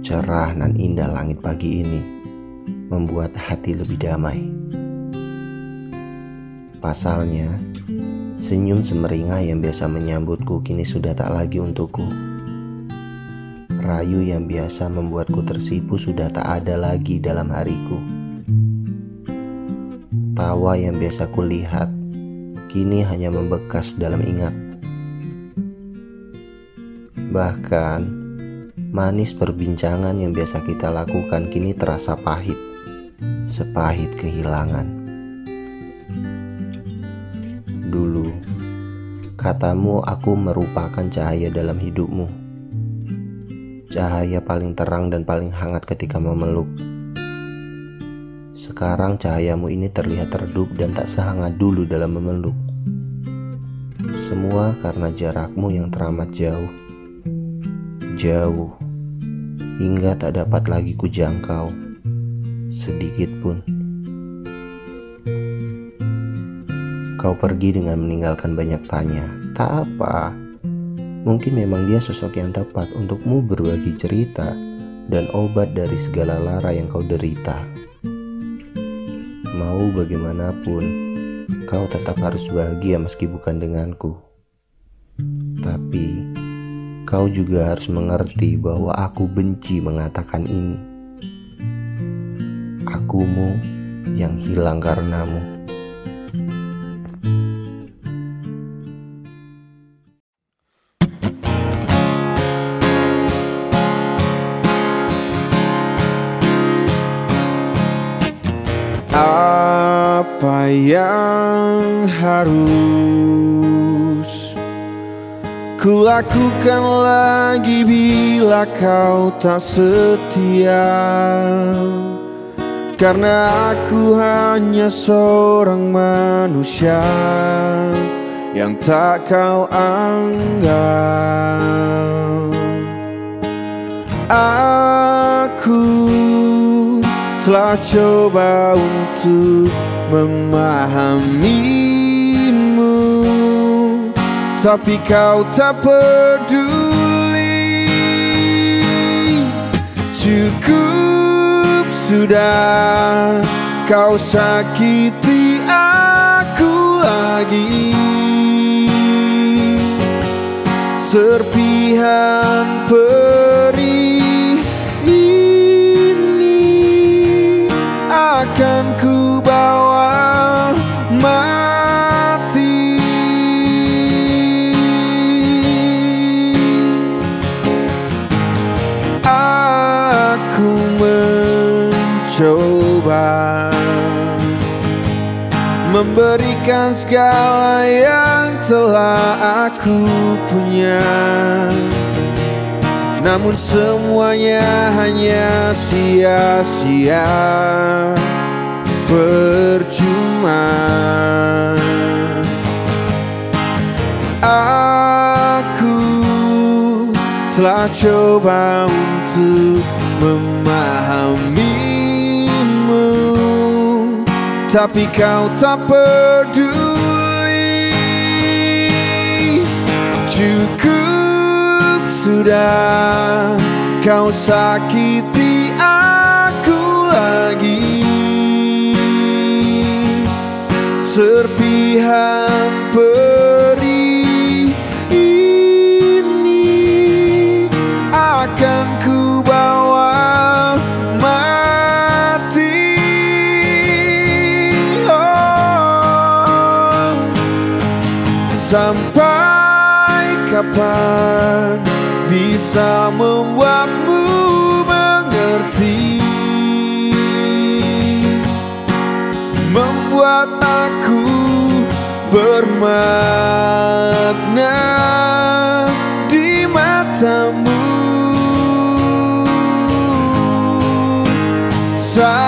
Cerah dan indah langit pagi ini membuat hati lebih damai. Pasalnya, senyum semeringah yang biasa menyambutku kini sudah tak lagi untukku. Rayu yang biasa membuatku tersipu sudah tak ada lagi dalam hariku. Tawa yang biasa kulihat kini hanya membekas dalam ingat. Bahkan, manis perbincangan yang biasa kita lakukan kini terasa pahit, sepahit kehilangan. Dulu, katamu aku merupakan cahaya dalam hidupmu. Cahaya paling terang dan paling hangat ketika memeluk. Sekarang cahayamu ini terlihat redup dan tak sehangat dulu dalam memeluk. Semua karena jarakmu yang teramat jauh jauh hingga tak dapat lagi kujangkau sedikit pun. Kau pergi dengan meninggalkan banyak tanya. Tak apa. Mungkin memang dia sosok yang tepat untukmu berbagi cerita dan obat dari segala lara yang kau derita. Mau bagaimanapun, kau tetap harus bahagia meski bukan denganku. Tapi Kau juga harus mengerti bahwa aku benci mengatakan ini. Akumu yang hilang karenamu. Apa yang harus Ku lakukan lagi bila kau tak setia. Karena aku hanya seorang manusia Yang tak kau anggap. Aku telah coba untuk memahami tapi kau tak peduli. Cukup sudah Kau sakiti aku lagi. Serpihan peri ini Akan ku mencoba Memberikan segala yang telah aku punya. Namun semuanya hanya sia-sia Percuma. Aku telah coba untuk memahamimu Tapi kau tak peduli. Cukup sudah Kau sakiti aku lagi. Serpihan peri Sampai kapan bisa membuatmu mengerti? Membuat aku bermakna di matamu. Sampai